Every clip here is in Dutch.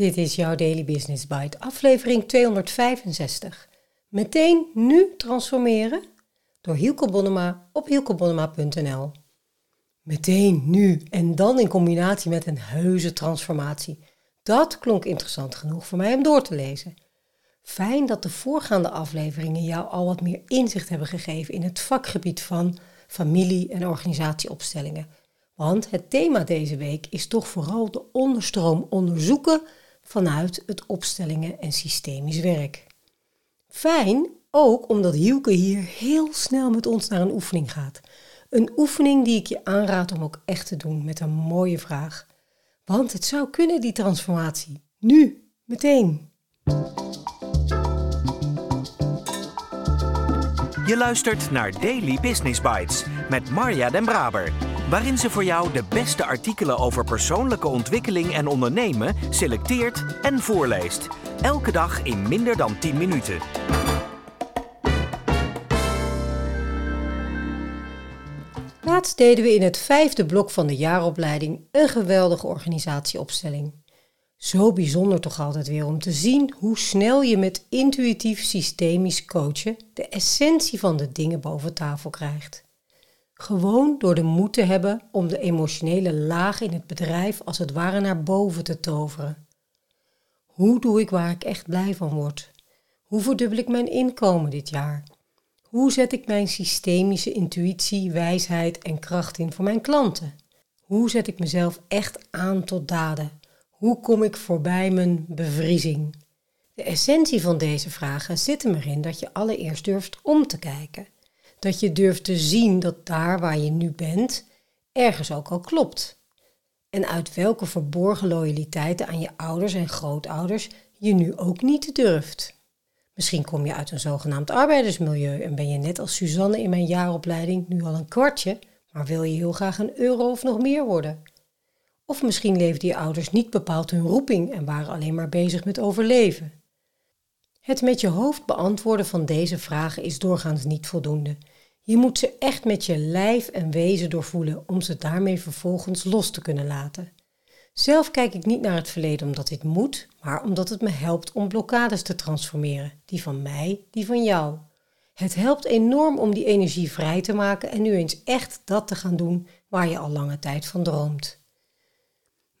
Dit is jouw Daily Business Bite, aflevering 265. Meteen nu transformeren door Hielke Bonnema op hielkebonnema.nl. Meteen nu en dan in combinatie met een heuse transformatie. Dat klonk interessant genoeg voor mij om door te lezen. Fijn dat de voorgaande afleveringen jou al wat meer inzicht hebben gegeven in het vakgebied van familie- en organisatieopstellingen. Want het thema deze week is toch vooral de onderstroom onderzoeken vanuit het opstellingen en systemisch werk. Fijn ook omdat Hielke hier heel snel met ons naar een oefening gaat. Een oefening die ik je aanraad om ook echt te doen met een mooie vraag. Want het zou kunnen, die transformatie. Nu, meteen. Je luistert naar Daily Business Bites met Marja Den Braber waarin ze voor jou de beste artikelen over persoonlijke ontwikkeling en ondernemen selecteert en voorleest. Elke dag in minder dan 10 minuten. Laatst deden we in het vijfde blok van de jaaropleiding een geweldige organisatieopstelling. Zo bijzonder toch altijd weer om te zien hoe snel je met intuïtief systemisch coachen de essentie van de dingen boven tafel krijgt. Gewoon door de moed te hebben om de emotionele laag in het bedrijf als het ware naar boven te toveren. Hoe doe ik waar ik echt blij van word? Hoe verdubbel ik mijn inkomen dit jaar? Hoe zet ik mijn systemische intuïtie, wijsheid en kracht in voor mijn klanten? Hoe zet ik mezelf echt aan tot daden? Hoe kom ik voorbij mijn bevriezing? De essentie van deze vragen zit er erin dat je allereerst durft om te kijken dat je durft te zien dat daar waar je nu bent, ergens ook al klopt. En uit welke verborgen loyaliteiten aan je ouders en grootouders je nu ook niet durft. Misschien kom je uit een zogenaamd arbeidersmilieu en ben je net als Suzanne in mijn jaaropleiding nu al een kwartje, maar wil je heel graag een euro of nog meer worden. Of misschien leefden je ouders niet bepaald hun roeping en waren alleen maar bezig met overleven. Het met je hoofd beantwoorden van deze vragen is doorgaans niet voldoende. Je moet ze echt met je lijf en wezen doorvoelen om ze daarmee vervolgens los te kunnen laten. Zelf kijk ik niet naar het verleden omdat dit moet, maar omdat het me helpt om blokkades te transformeren, die van mij, die van jou. Het helpt enorm om die energie vrij te maken en nu eens echt dat te gaan doen waar je al lange tijd van droomt.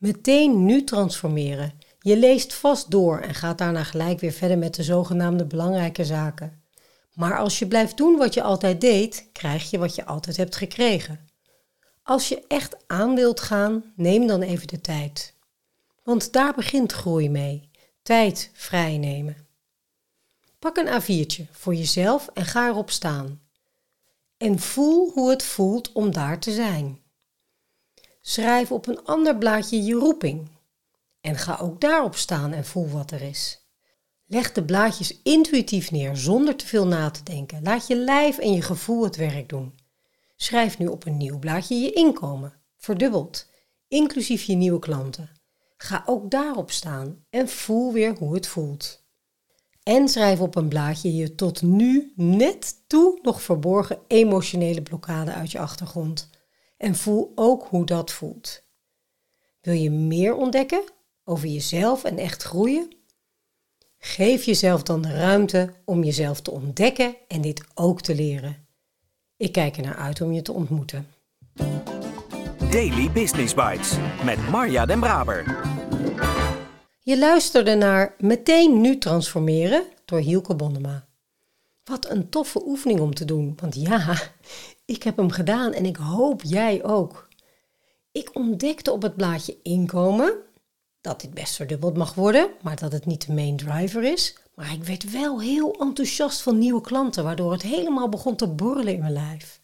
Meteen nu transformeren. Je leest vast door en gaat daarna gelijk weer verder met de zogenaamde belangrijke zaken. Maar als je blijft doen wat je altijd deed, krijg je wat je altijd hebt gekregen. Als je echt aan wilt gaan, neem dan even de tijd. Want daar begint groei mee. Tijd vrijnemen. Pak een A4'tje voor jezelf en ga erop staan. En voel hoe het voelt om daar te zijn. Schrijf op een ander blaadje je roeping. En ga ook daarop staan en voel wat er is. Leg de blaadjes intuïtief neer zonder te veel na te denken. Laat je lijf en je gevoel het werk doen. Schrijf nu op een nieuw blaadje je inkomen, verdubbeld, inclusief je nieuwe klanten. Ga ook daarop staan en voel weer hoe het voelt. En schrijf op een blaadje je tot nu net toe nog verborgen emotionele blokkade uit je achtergrond. En voel ook hoe dat voelt. Wil je meer ontdekken over jezelf en echt groeien? Geef jezelf dan de ruimte om jezelf te ontdekken en dit ook te leren. Ik kijk er naar uit om je te ontmoeten. Daily Business Bites met Marja Den Braber. Je luisterde naar Meteen Nu Transformeren door Hielke Bonnema. Wat een toffe oefening om te doen, want ja, ik heb hem gedaan en ik hoop jij ook. Ik ontdekte op het blaadje inkomen dat dit best verdubbeld mag worden, maar dat het niet de main driver is. Maar ik werd wel heel enthousiast van nieuwe klanten, waardoor het helemaal begon te borrelen in mijn lijf.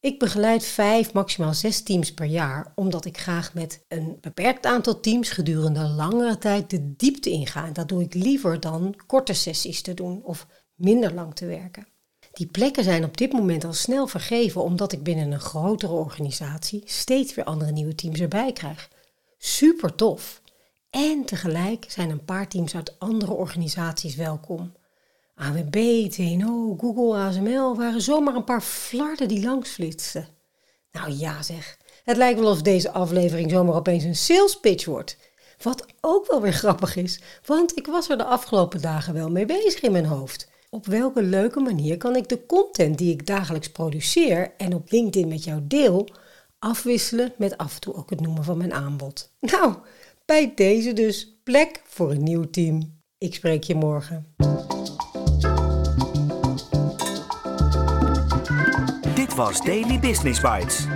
Ik begeleid vijf, maximaal zes teams per jaar, omdat ik graag met een beperkt aantal teams gedurende langere tijd de diepte inga. En dat doe ik liever dan korte sessies te doen of minder lang te werken. Die plekken zijn op dit moment al snel vergeven, omdat ik binnen een grotere organisatie steeds weer andere nieuwe teams erbij krijg. Super tof. En tegelijk zijn een paar teams uit andere organisaties welkom. AWB, TNO, Google, ASML waren zomaar een paar flarden die langs flitsten. Nou ja zeg, het lijkt wel of deze aflevering zomaar opeens een sales pitch wordt. Wat ook wel weer grappig is, want ik was er de afgelopen dagen wel mee bezig in mijn hoofd. Op welke leuke manier kan ik de content die ik dagelijks produceer en op LinkedIn met jou deel, afwisselen met af en toe ook het noemen van mijn aanbod? Nou, bij deze dus plek voor een nieuw team. Ik spreek je morgen. Dit was Daily Business Bites.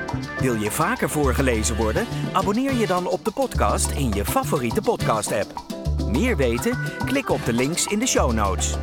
Wil je vaker voorgelezen worden? Abonneer je dan op de podcast in je favoriete podcast-app. Meer weten? Klik op de links in de show notes.